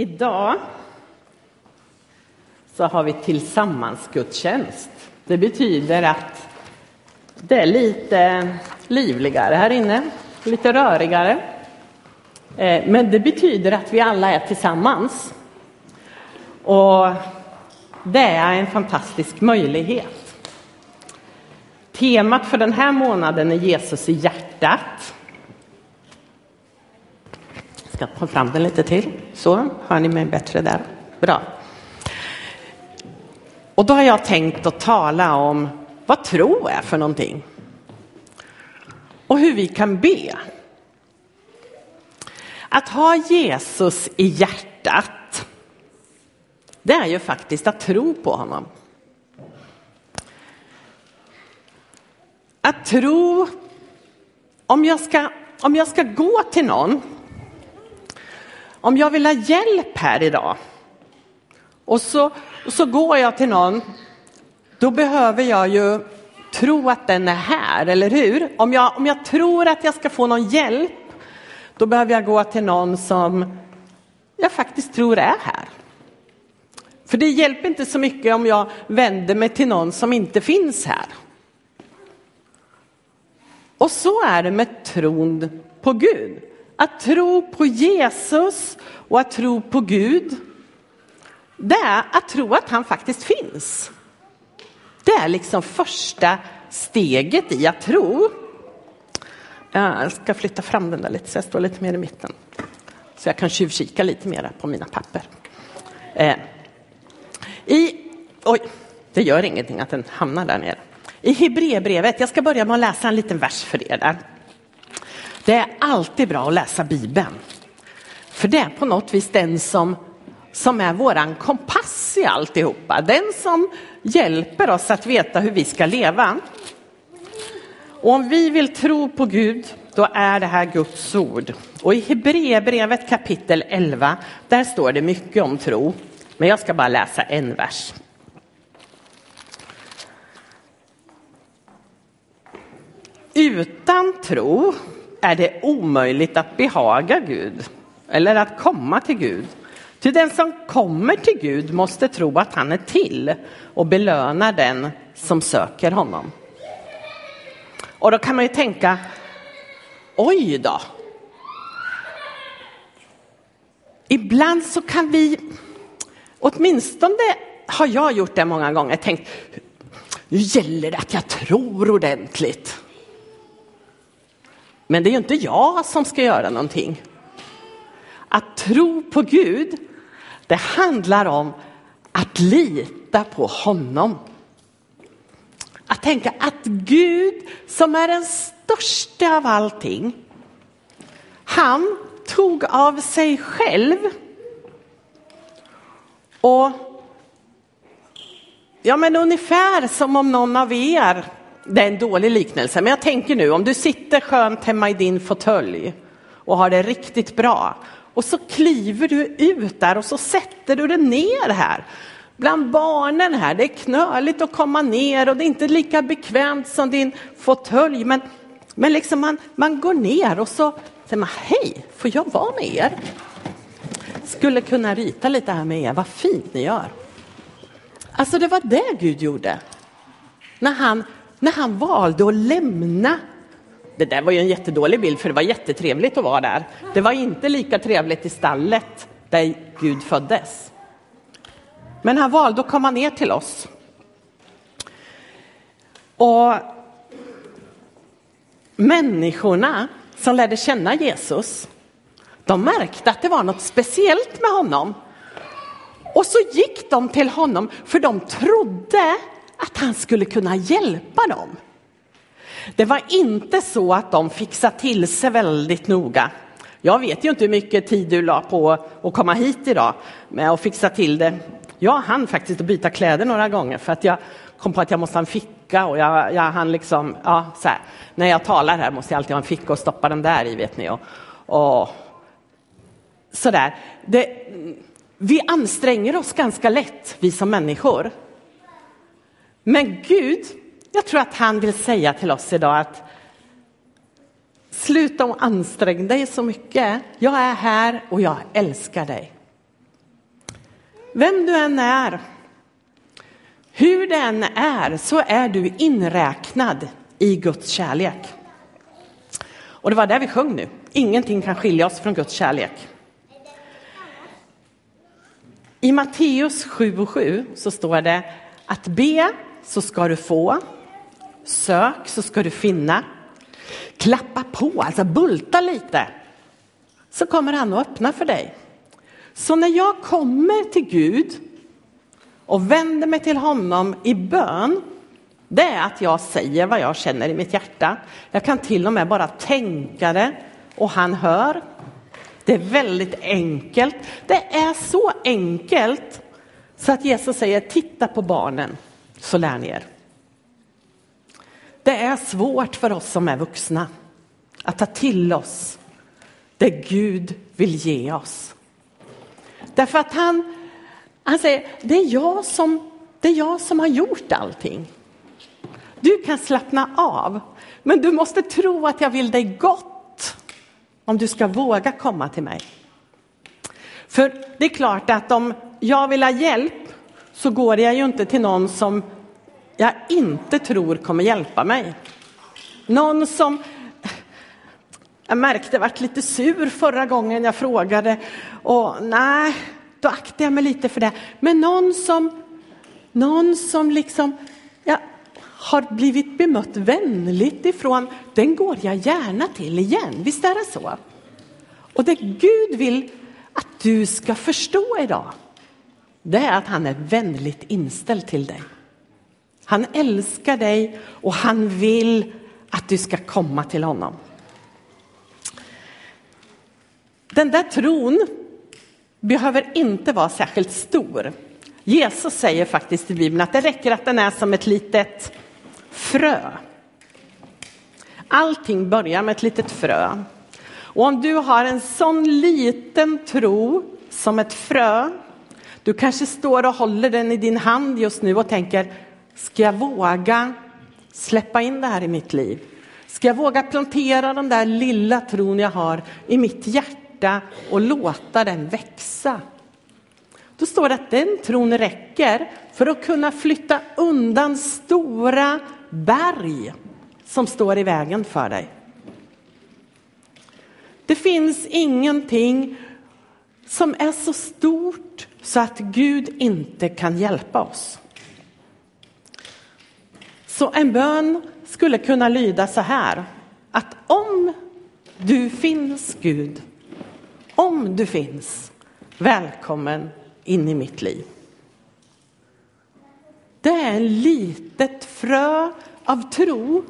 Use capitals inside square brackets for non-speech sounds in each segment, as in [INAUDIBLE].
Idag så har vi tillsammansgudstjänst. Det betyder att det är lite livligare här inne, lite rörigare. Eh, men det betyder att vi alla är tillsammans. Och det är en fantastisk möjlighet. Temat för den här månaden är Jesus i hjärtat. Jag ska ta fram den lite till. Så, hör ni mig bättre där? Bra. Och då har jag tänkt att tala om vad tro är för någonting. Och hur vi kan be. Att ha Jesus i hjärtat, det är ju faktiskt att tro på honom. Att tro, om jag ska, om jag ska gå till någon, om jag vill ha hjälp här idag och så, och så går jag till någon, då behöver jag ju tro att den är här, eller hur? Om jag, om jag tror att jag ska få någon hjälp, då behöver jag gå till någon som jag faktiskt tror är här. För det hjälper inte så mycket om jag vänder mig till någon som inte finns här. Och så är det med tron på Gud. Att tro på Jesus och att tro på Gud, det är att tro att han faktiskt finns. Det är liksom första steget i att tro. Jag ska flytta fram den där lite så jag står lite mer i mitten. Så jag kan tjuvkika lite mer på mina papper. Eh, I, oj, det gör ingenting att den hamnar där nere. I Hebreerbrevet, jag ska börja med att läsa en liten vers för er där. Det är alltid bra att läsa Bibeln. För det är på något vis den som, som är våran kompass i alltihopa. Den som hjälper oss att veta hur vi ska leva. Och om vi vill tro på Gud, då är det här Guds ord. Och i Hebreerbrevet kapitel 11, där står det mycket om tro. Men jag ska bara läsa en vers. Utan tro är det omöjligt att behaga Gud eller att komma till Gud. Ty den som kommer till Gud måste tro att han är till och belönar den som söker honom. Och då kan man ju tänka, oj då. Ibland så kan vi, åtminstone har jag gjort det många gånger, tänkt, nu gäller det att jag tror ordentligt. Men det är ju inte jag som ska göra någonting. Att tro på Gud, det handlar om att lita på honom. Att tänka att Gud som är den största av allting, han tog av sig själv och ja men ungefär som om någon av er det är en dålig liknelse, men jag tänker nu om du sitter skönt hemma i din fåtölj och har det riktigt bra och så kliver du ut där och så sätter du dig ner här bland barnen här. Det är knöligt att komma ner och det är inte lika bekvämt som din fåtölj, men, men liksom man, man går ner och så säger man hej, får jag vara med er? Skulle kunna rita lite här med er, vad fint ni gör. Alltså det var det Gud gjorde. När han när han valde att lämna det där var ju en jättedålig bild för det var jättetrevligt att vara där. Det var inte lika trevligt i stallet där Gud föddes. Men han valde att komma ner till oss. Och människorna som lärde känna Jesus, de märkte att det var något speciellt med honom. Och så gick de till honom för de trodde att han skulle kunna hjälpa dem. Det var inte så att de fixade till sig väldigt noga. Jag vet ju inte hur mycket tid du la på att komma hit idag med att fixa till det. Jag hann faktiskt att byta kläder några gånger för att jag kom på att jag måste ha en ficka och jag, jag hann liksom, ja, så här. När jag talar här måste jag alltid ha en ficka och stoppa den där i, vet ni. Och, och sådär. Det, vi anstränger oss ganska lätt, vi som människor. Men Gud, jag tror att han vill säga till oss idag att sluta och ansträng dig så mycket. Jag är här och jag älskar dig. Vem du än är, hur det än är, så är du inräknad i Guds kärlek. Och det var det vi sjöng nu. Ingenting kan skilja oss från Guds kärlek. I Matteus 7 och 7 så står det att be så ska du få, sök så ska du finna, klappa på, alltså bulta lite, så kommer han att öppna för dig. Så när jag kommer till Gud och vänder mig till honom i bön, det är att jag säger vad jag känner i mitt hjärta. Jag kan till och med bara tänka det och han hör. Det är väldigt enkelt. Det är så enkelt så att Jesus säger titta på barnen så lär ni er. Det är svårt för oss som är vuxna att ta till oss det Gud vill ge oss. Därför att han, han säger, det är, jag som, det är jag som har gjort allting. Du kan slappna av, men du måste tro att jag vill dig gott om du ska våga komma till mig. För det är klart att om jag vill ha hjälp så går jag ju inte till någon som jag inte tror kommer hjälpa mig. Någon som jag märkte vart lite sur förra gången jag frågade och nej, då aktade jag mig lite för det. Men någon som, någon som liksom jag har blivit bemött vänligt ifrån, den går jag gärna till igen. Visst är det så? Och det Gud vill att du ska förstå idag, det är att han är vänligt inställd till dig. Han älskar dig och han vill att du ska komma till honom. Den där tron behöver inte vara särskilt stor. Jesus säger faktiskt i Bibeln att det räcker att den är som ett litet frö. Allting börjar med ett litet frö. Och om du har en sån liten tro som ett frö, du kanske står och håller den i din hand just nu och tänker, ska jag våga släppa in det här i mitt liv? Ska jag våga plantera den där lilla tron jag har i mitt hjärta? och låta den växa. Då står det att den tron räcker för att kunna flytta undan stora berg som står i vägen för dig. Det finns ingenting som är så stort så att Gud inte kan hjälpa oss. Så en bön skulle kunna lyda så här, att om du finns Gud, om du finns, välkommen in i mitt liv. Det är ett litet frö av tro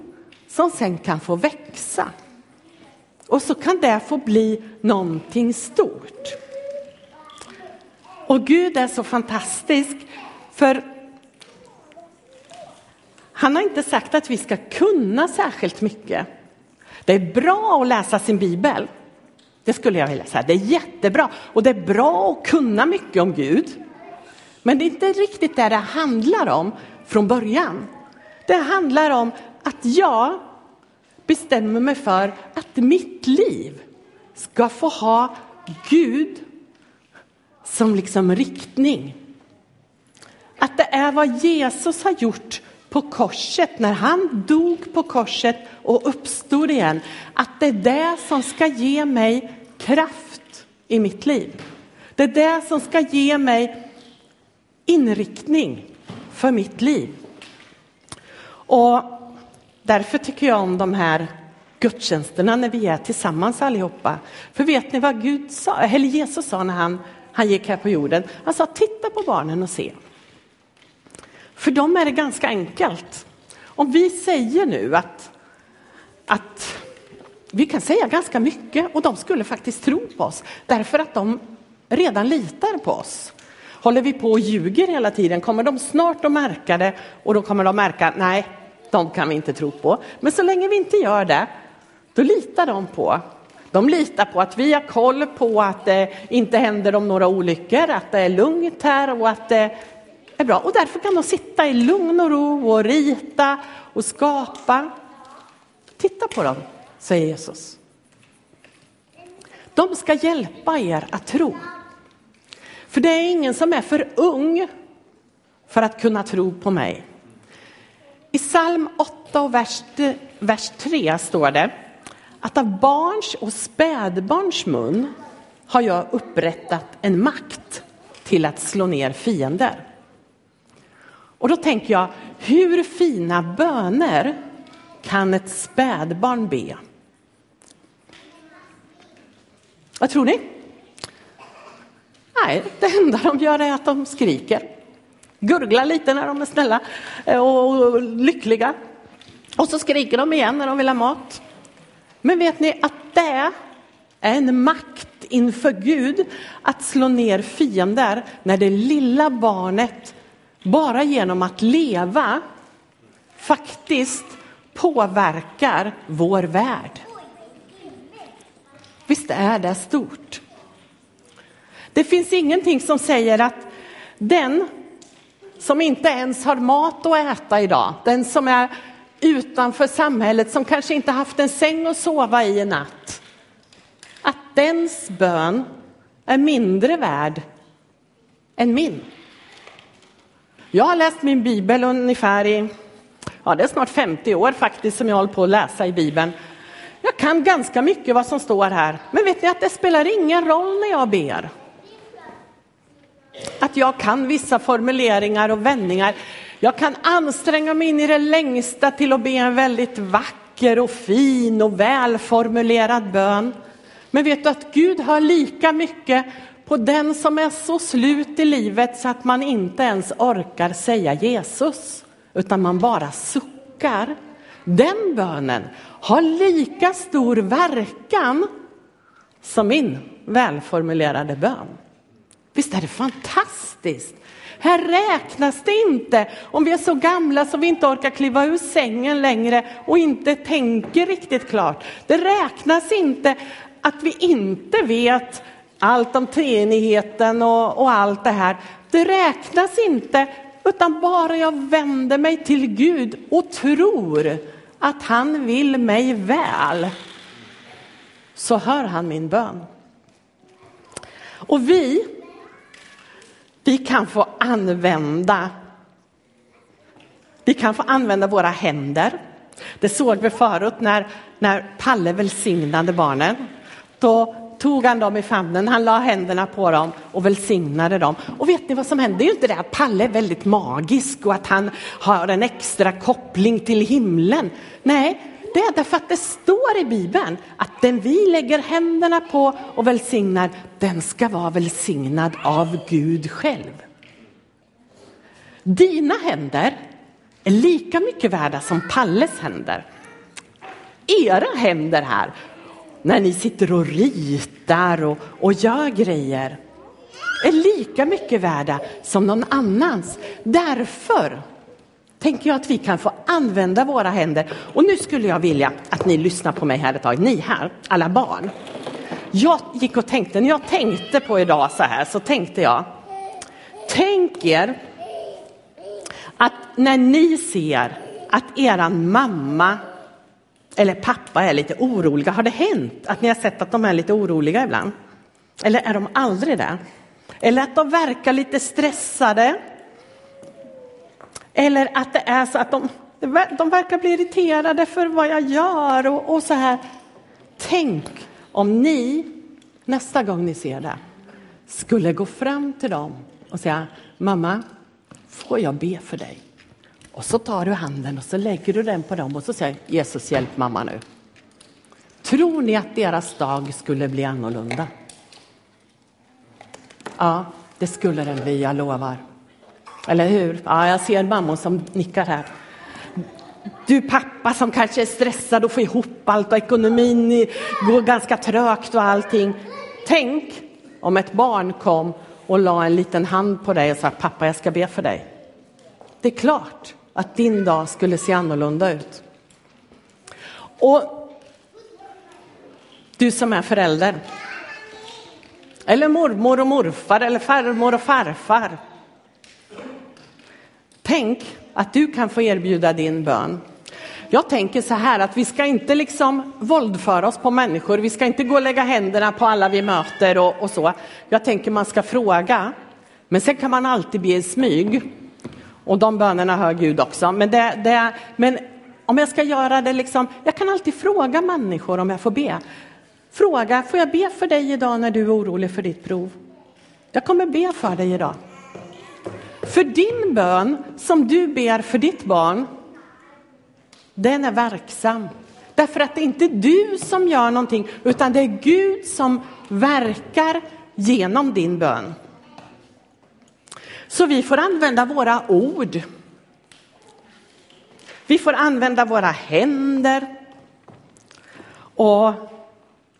som sen kan få växa. Och så kan det få bli någonting stort. Och Gud är så fantastisk, för han har inte sagt att vi ska kunna särskilt mycket. Det är bra att läsa sin bibel. Det skulle jag vilja säga. Det är jättebra och det är bra att kunna mycket om Gud. Men det är inte riktigt det det handlar om från början. Det handlar om att jag bestämmer mig för att mitt liv ska få ha Gud som liksom riktning. Att det är vad Jesus har gjort på korset, när han dog på korset och uppstod igen, att det är det som ska ge mig kraft i mitt liv. Det är det som ska ge mig inriktning för mitt liv. Och därför tycker jag om de här gudstjänsterna när vi är tillsammans allihopa. För vet ni vad Gud sa, eller Jesus sa när han, han gick här på jorden? Han sa titta på barnen och se. För dem är det ganska enkelt. Om vi säger nu att, att vi kan säga ganska mycket och de skulle faktiskt tro på oss därför att de redan litar på oss. Håller vi på och ljuger hela tiden kommer de snart att märka det och då kommer de märka, nej, de kan vi inte tro på. Men så länge vi inte gör det, då litar de på. De litar på att vi har koll på att det inte händer om några olyckor, att det är lugnt här och att det är bra. Och därför kan de sitta i lugn och ro och rita och skapa. Titta på dem säger Jesus. De ska hjälpa er att tro. För det är ingen som är för ung för att kunna tro på mig. I psalm 8 och vers, vers 3 står det att av barns och spädbarns mun har jag upprättat en makt till att slå ner fiender. Och då tänker jag, hur fina böner kan ett spädbarn be? Vad tror ni? Nej, det enda de gör är att de skriker. Gurglar lite när de är snälla eh, och lyckliga. Och så skriker de igen när de vill ha mat. Men vet ni att det är en makt inför Gud att slå ner fiender när det lilla barnet bara genom att leva faktiskt påverkar vår värld. Visst är det stort? Det finns ingenting som säger att den som inte ens har mat att äta idag, den som är utanför samhället, som kanske inte haft en säng att sova i en natt, att dens bön är mindre värd än min. Jag har läst min bibel ungefär i, ja det är snart 50 år faktiskt som jag håller på att läsa i bibeln. Jag kan ganska mycket vad som står här, men vet ni att det spelar ingen roll när jag ber. Att jag kan vissa formuleringar och vändningar. Jag kan anstränga mig in i det längsta till att be en väldigt vacker och fin och välformulerad bön. Men vet du att Gud har lika mycket på den som är så slut i livet så att man inte ens orkar säga Jesus, utan man bara suckar. Den bönen har lika stor verkan som min välformulerade bön. Visst är det fantastiskt? Här räknas det inte om vi är så gamla så vi inte orkar kliva ur sängen längre och inte tänker riktigt klart. Det räknas inte att vi inte vet allt om treenigheten och, och allt det här. Det räknas inte, utan bara jag vänder mig till Gud och tror att han vill mig väl, så hör han min bön. Och vi, vi kan få använda vi kan få använda våra händer. Det såg vi förut när, när Palle välsignade barnen. Då tog han dem i famnen, han la händerna på dem och välsignade dem. Och vet ni vad som hände? Det är ju inte det att Palle är väldigt magisk och att han har en extra koppling till himlen. Nej, det är därför att det står i Bibeln att den vi lägger händerna på och välsignar, den ska vara välsignad av Gud själv. Dina händer är lika mycket värda som Palles händer. Era händer här när ni sitter och ritar och, och gör grejer är lika mycket värda som någon annans. Därför tänker jag att vi kan få använda våra händer. Och nu skulle jag vilja att ni lyssnar på mig här ett tag, ni här, alla barn. Jag gick och tänkte, när jag tänkte på idag så här så tänkte jag, tänk er att när ni ser att eran mamma eller pappa är lite oroliga. Har det hänt att ni har sett att de är lite oroliga ibland? Eller är de aldrig det? Eller att de verkar lite stressade? Eller att det är så att de, de verkar bli irriterade för vad jag gör och, och så här. Tänk om ni nästa gång ni ser det skulle gå fram till dem och säga mamma, får jag be för dig? Och så tar du handen och så lägger du den på dem och så säger Jesus hjälp mamma nu. Tror ni att deras dag skulle bli annorlunda? Ja, det skulle den bli, jag lovar. Eller hur? Ja, jag ser mammor som nickar här. Du pappa som kanske är stressad och får ihop allt och ekonomin går ganska trögt och allting. Tänk om ett barn kom och la en liten hand på dig och sa pappa jag ska be för dig. Det är klart att din dag skulle se annorlunda ut. Och du som är förälder, eller mormor och morfar eller farmor och farfar. Tänk att du kan få erbjuda din bön. jag tänker så här att vi ska inte liksom våldföra oss på människor. Vi ska inte gå och lägga händerna på alla vi möter och, och så. Jag tänker man ska fråga. Men sen kan man alltid be i smyg. Och de bönerna hör Gud också. Men, det, det, men om jag ska göra det liksom, jag kan alltid fråga människor om jag får be. Fråga, får jag be för dig idag när du är orolig för ditt prov? Jag kommer be för dig idag. För din bön som du ber för ditt barn, den är verksam. Därför att det är inte du som gör någonting, utan det är Gud som verkar genom din bön. Så vi får använda våra ord. Vi får använda våra händer. Och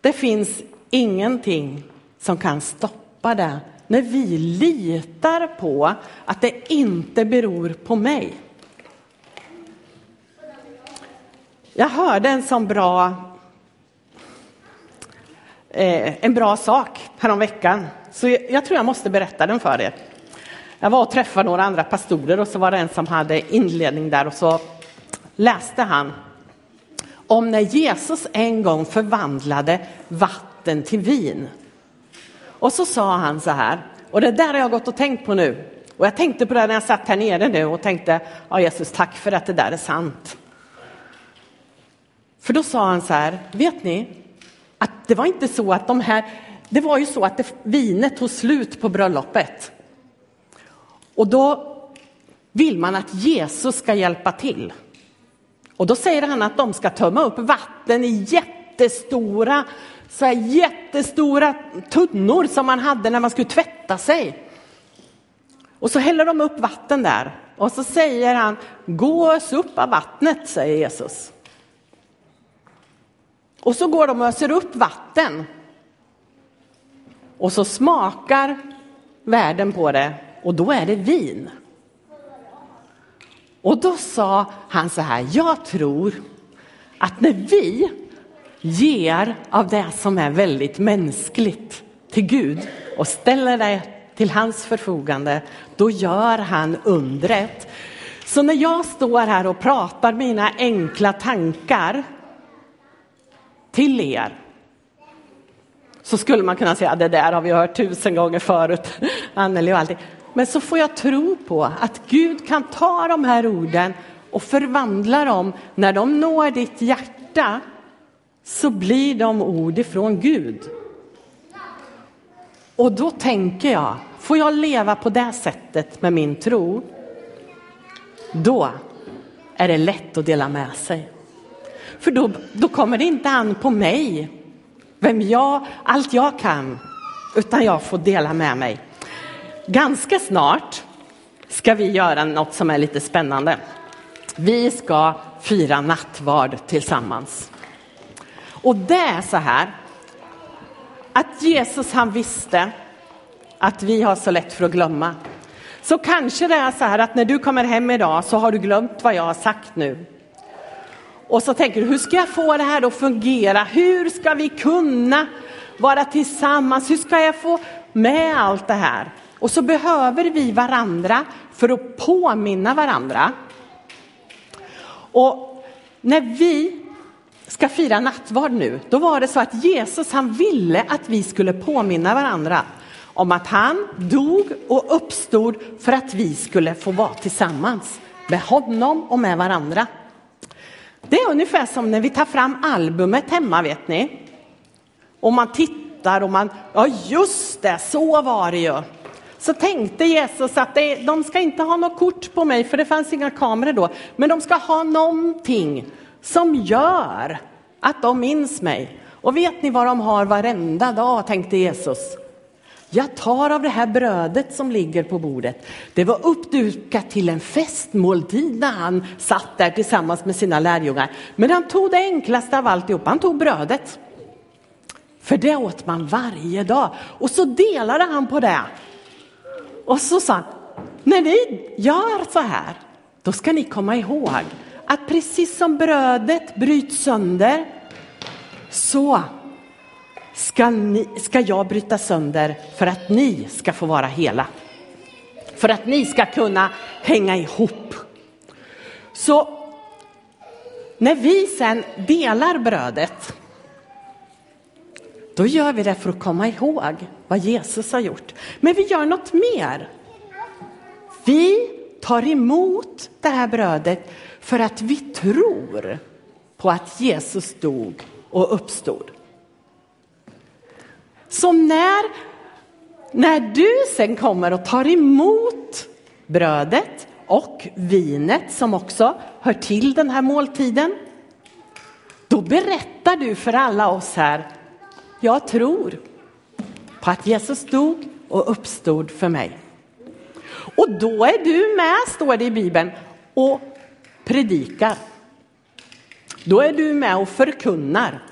det finns ingenting som kan stoppa det när vi litar på att det inte beror på mig. Jag hörde en sån bra, eh, en bra sak häromveckan, så jag, jag tror jag måste berätta den för er. Jag var och träffade några andra pastorer och så var det en som hade inledning där och så läste han om när Jesus en gång förvandlade vatten till vin. Och så sa han så här, och det där har jag gått och tänkt på nu. Och jag tänkte på det när jag satt här nere nu och tänkte, ja Jesus tack för att det där är sant. För då sa han så här, vet ni att det var inte så att de här, det var ju så att det, vinet tog slut på bröllopet. Och då vill man att Jesus ska hjälpa till. Och då säger han att de ska tömma upp vatten i jättestora, så här jättestora tunnor som man hade när man skulle tvätta sig. Och så häller de upp vatten där och så säger han, gå ös upp av vattnet, säger Jesus. Och så går de och öser upp vatten. Och så smakar världen på det och då är det vin. Och då sa han så här, jag tror att när vi ger av det som är väldigt mänskligt till Gud och ställer det till hans förfogande, då gör han undret. Så när jag står här och pratar mina enkla tankar till er så skulle man kunna säga, det där har vi hört tusen gånger förut, [LAUGHS] Anneli och allting. Men så får jag tro på att Gud kan ta de här orden och förvandla dem. När de når ditt hjärta så blir de ord ifrån Gud. Och då tänker jag, får jag leva på det sättet med min tro, då är det lätt att dela med sig. För då, då kommer det inte an på mig, vem jag, allt jag kan, utan jag får dela med mig. Ganska snart ska vi göra något som är lite spännande. Vi ska fira nattvard tillsammans. Och det är så här att Jesus han visste att vi har så lätt för att glömma. Så kanske det är så här att när du kommer hem idag så har du glömt vad jag har sagt nu. Och så tänker du, hur ska jag få det här att fungera? Hur ska vi kunna vara tillsammans? Hur ska jag få med allt det här? Och så behöver vi varandra för att påminna varandra. Och när vi ska fira nattvard nu, då var det så att Jesus han ville att vi skulle påminna varandra om att han dog och uppstod för att vi skulle få vara tillsammans med honom och med varandra. Det är ungefär som när vi tar fram albumet hemma, vet ni. Och man tittar och man, ja just det, så var det ju så tänkte Jesus att det, de ska inte ha något kort på mig, för det fanns inga kameror då, men de ska ha någonting som gör att de minns mig. Och vet ni vad de har varenda dag, tänkte Jesus. Jag tar av det här brödet som ligger på bordet. Det var uppdukat till en festmåltid när han satt där tillsammans med sina lärjungar. Men han tog det enklaste av alltihop, han tog brödet. För det åt man varje dag. Och så delade han på det och så sa han, när ni gör så här, då ska ni komma ihåg att precis som brödet bryts sönder, så ska, ni, ska jag bryta sönder för att ni ska få vara hela. För att ni ska kunna hänga ihop. Så när vi sen delar brödet, då gör vi det för att komma ihåg vad Jesus har gjort. Men vi gör något mer. Vi tar emot det här brödet för att vi tror på att Jesus dog och uppstod. Så när, när du sen kommer och tar emot brödet och vinet som också hör till den här måltiden, då berättar du för alla oss här, jag tror på att Jesus dog och uppstod för mig. Och då är du med, står det i Bibeln, och predikar. Då är du med och förkunnar.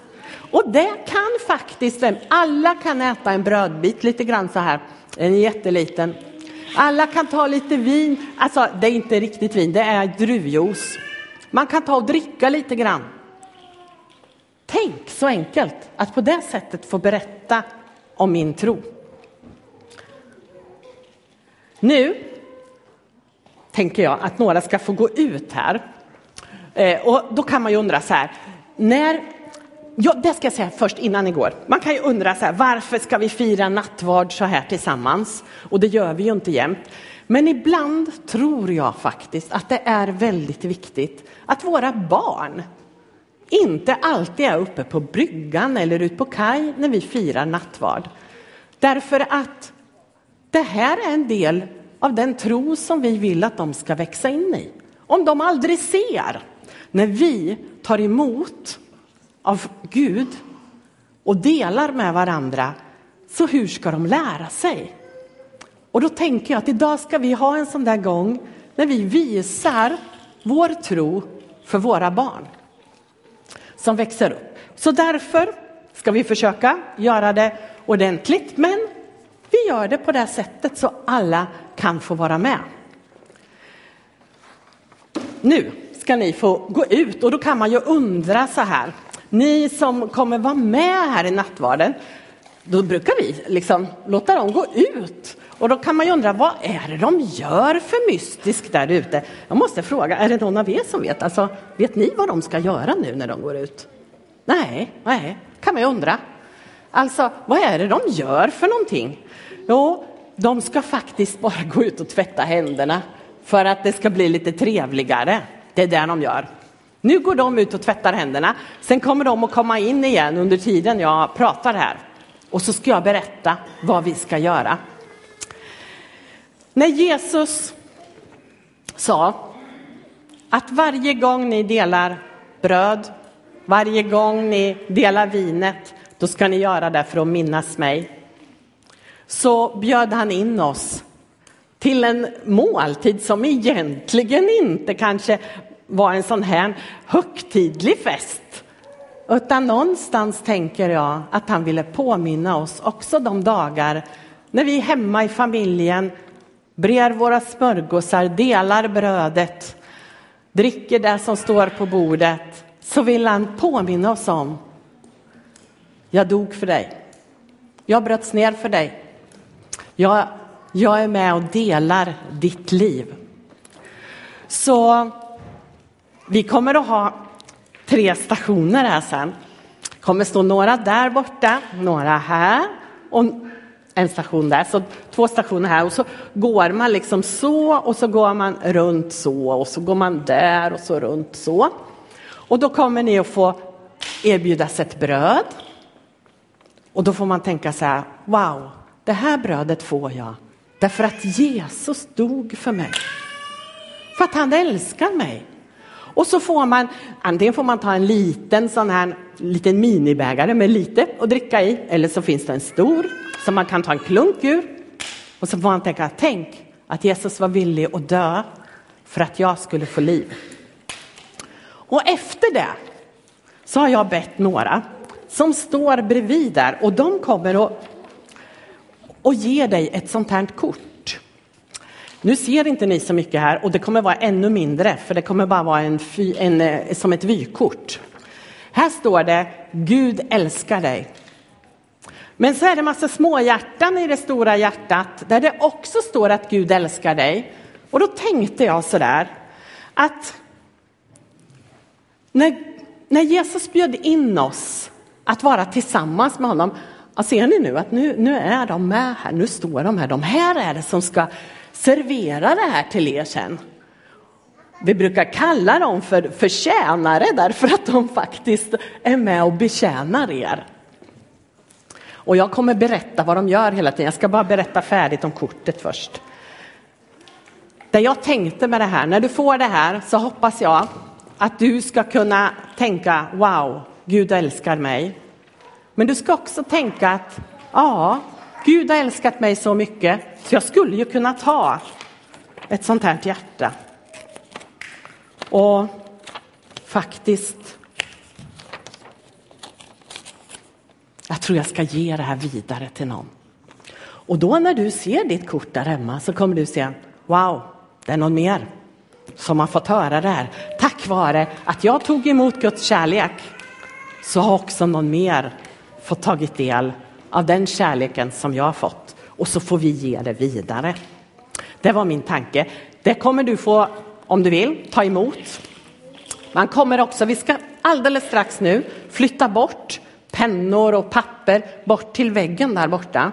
Och det kan faktiskt, alla kan äta en brödbit lite grann så här, en jätteliten. Alla kan ta lite vin, alltså det är inte riktigt vin, det är druvjuice. Man kan ta och dricka lite grann. Tänk så enkelt att på det sättet få berätta om min tro. Nu tänker jag att några ska få gå ut här. Eh, och då kan man ju undra så här, när Ja, det ska jag säga först innan ni går. Man kan ju undra så här, varför ska vi fira nattvard så här tillsammans? Och det gör vi ju inte jämt. Men ibland tror jag faktiskt att det är väldigt viktigt att våra barn inte alltid är uppe på bryggan eller ut på kaj när vi firar nattvard. Därför att det här är en del av den tro som vi vill att de ska växa in i. Om de aldrig ser när vi tar emot av Gud och delar med varandra, så hur ska de lära sig? Och då tänker jag att idag ska vi ha en sån där gång när vi visar vår tro för våra barn som växer upp. Så därför ska vi försöka göra det ordentligt, men vi gör det på det här sättet så alla kan få vara med. Nu ska ni få gå ut och då kan man ju undra så här. Ni som kommer vara med här i nattvarden, då brukar vi liksom låta dem gå ut. Och då kan man ju undra, vad är det de gör för mystiskt där ute? Jag måste fråga, är det någon av er som vet? Alltså, vet ni vad de ska göra nu när de går ut? Nej, nej, kan man ju undra. Alltså, vad är det de gör för någonting? Jo, de ska faktiskt bara gå ut och tvätta händerna för att det ska bli lite trevligare. Det är det de gör. Nu går de ut och tvättar händerna. Sen kommer de att komma in igen under tiden jag pratar här. Och så ska jag berätta vad vi ska göra. När Jesus sa att varje gång ni delar bröd, varje gång ni delar vinet, då ska ni göra det för att minnas mig. Så bjöd han in oss till en måltid som egentligen inte kanske var en sån här högtidlig fest. Utan någonstans tänker jag att han ville påminna oss också de dagar när vi är hemma i familjen brer våra smörgåsar, delar brödet, dricker det som står på bordet, så vill han påminna oss om jag dog för dig. Jag bröts ner för dig. Jag, jag är med och delar ditt liv. Så vi kommer att ha tre stationer här sen. Det kommer stå några där borta, några här och en station där. Så två stationer här och så går man liksom så och så går man runt så och så går man där och så runt så. Och då kommer ni att få erbjudas ett bröd. Och då får man tänka så här, wow, det här brödet får jag därför att Jesus dog för mig. För att han älskar mig. Och så får man, antingen får man ta en liten sån här liten minibägare med lite att dricka i, eller så finns det en stor som man kan ta en klunk ur. Och så får man tänka, tänk att Jesus var villig att dö för att jag skulle få liv. Och efter det så har jag bett några som står bredvid där och de kommer att och ge dig ett sånt här kort. Nu ser inte ni så mycket här och det kommer vara ännu mindre för det kommer bara vara en, en, eh, som ett vykort. Här står det Gud älskar dig. Men så är det massa små hjärtan i det stora hjärtat där det också står att Gud älskar dig. Och då tänkte jag så där att när, när Jesus bjöd in oss att vara tillsammans med honom, Och ser ni nu att nu, nu är de med här, nu står de här, de här är det som ska servera det här till er sen. Vi brukar kalla dem för, för tjänare därför att de faktiskt är med och betjänar er. Och jag kommer berätta vad de gör hela tiden. Jag ska bara berätta färdigt om kortet först. Det jag tänkte med det här, när du får det här så hoppas jag att du ska kunna tänka wow, Gud älskar mig. Men du ska också tänka att ja, Gud har älskat mig så mycket så jag skulle ju kunna ta ett sånt här hjärta. Och faktiskt Jag tror jag ska ge det här vidare till någon. Och då när du ser ditt kort där hemma så kommer du se, wow, det är någon mer som har fått höra det här. Tack vare att jag tog emot Guds kärlek så har också någon mer fått tagit del av den kärleken som jag har fått och så får vi ge det vidare. Det var min tanke. Det kommer du få, om du vill, ta emot. Man kommer också, vi ska alldeles strax nu flytta bort pennor och papper bort till väggen där borta.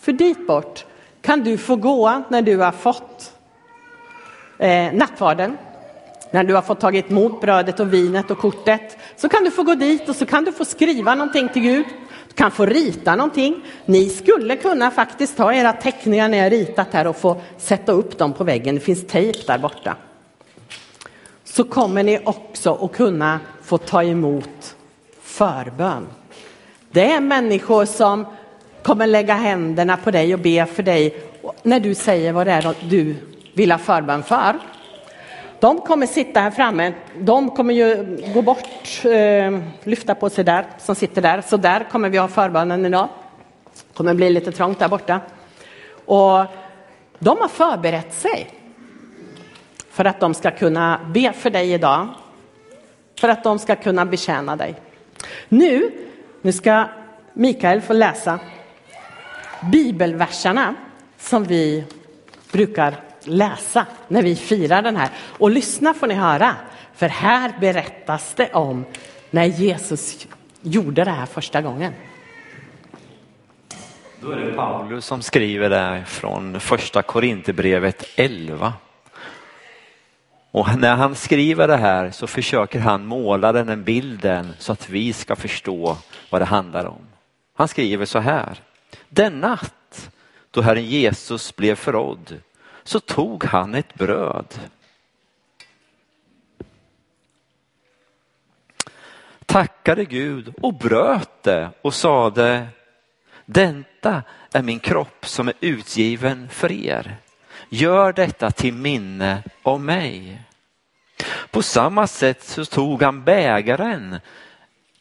För dit bort kan du få gå när du har fått eh, nattvarden. När du har fått tagit emot brödet och vinet och kortet så kan du få gå dit och så kan du få skriva någonting till Gud. Du kan få rita någonting. Ni skulle kunna faktiskt ta era teckningar ni har ritat här och få sätta upp dem på väggen. Det finns tejp där borta. Så kommer ni också att kunna få ta emot förbön. Det är människor som kommer lägga händerna på dig och be för dig när du säger vad det är du vill ha förbön för. De kommer sitta här framme. De kommer ju gå bort, eh, lyfta på sig där, som sitter där. Så där kommer vi ha förbönen idag. Det kommer bli lite trångt där borta. Och de har förberett sig för att de ska kunna be för dig idag. För att de ska kunna betjäna dig. Nu nu ska Mikael få läsa bibelverserna som vi brukar läsa när vi firar den här. Och lyssna får ni höra, för här berättas det om när Jesus gjorde det här första gången. Då är det Paulus som skriver det från första Korinthierbrevet 11. Och när han skriver det här så försöker han måla den bilden så att vi ska förstå vad det handlar om. Han skriver så här. Den natt då Herren Jesus blev förrådd så tog han ett bröd. Tackade Gud och bröt det och sade Detta är min kropp som är utgiven för er. Gör detta till minne av mig. På samma sätt så tog han bägaren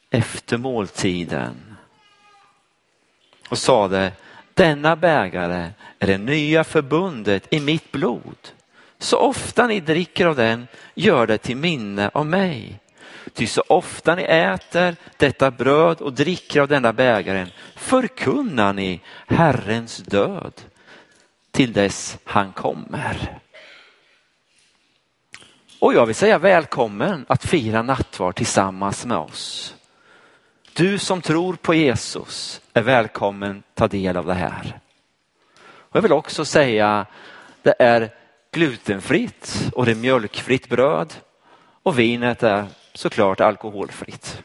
efter måltiden och sade denna bägare är det nya förbundet i mitt blod. Så ofta ni dricker av den, gör det till minne av mig. Ty så ofta ni äter detta bröd och dricker av denna bägaren förkunnar ni Herrens död till dess han kommer. Och jag vill säga välkommen att fira nattvard tillsammans med oss. Du som tror på Jesus är välkommen ta del av det här. Och jag vill också säga det är glutenfritt och det är mjölkfritt bröd och vinet är såklart alkoholfritt.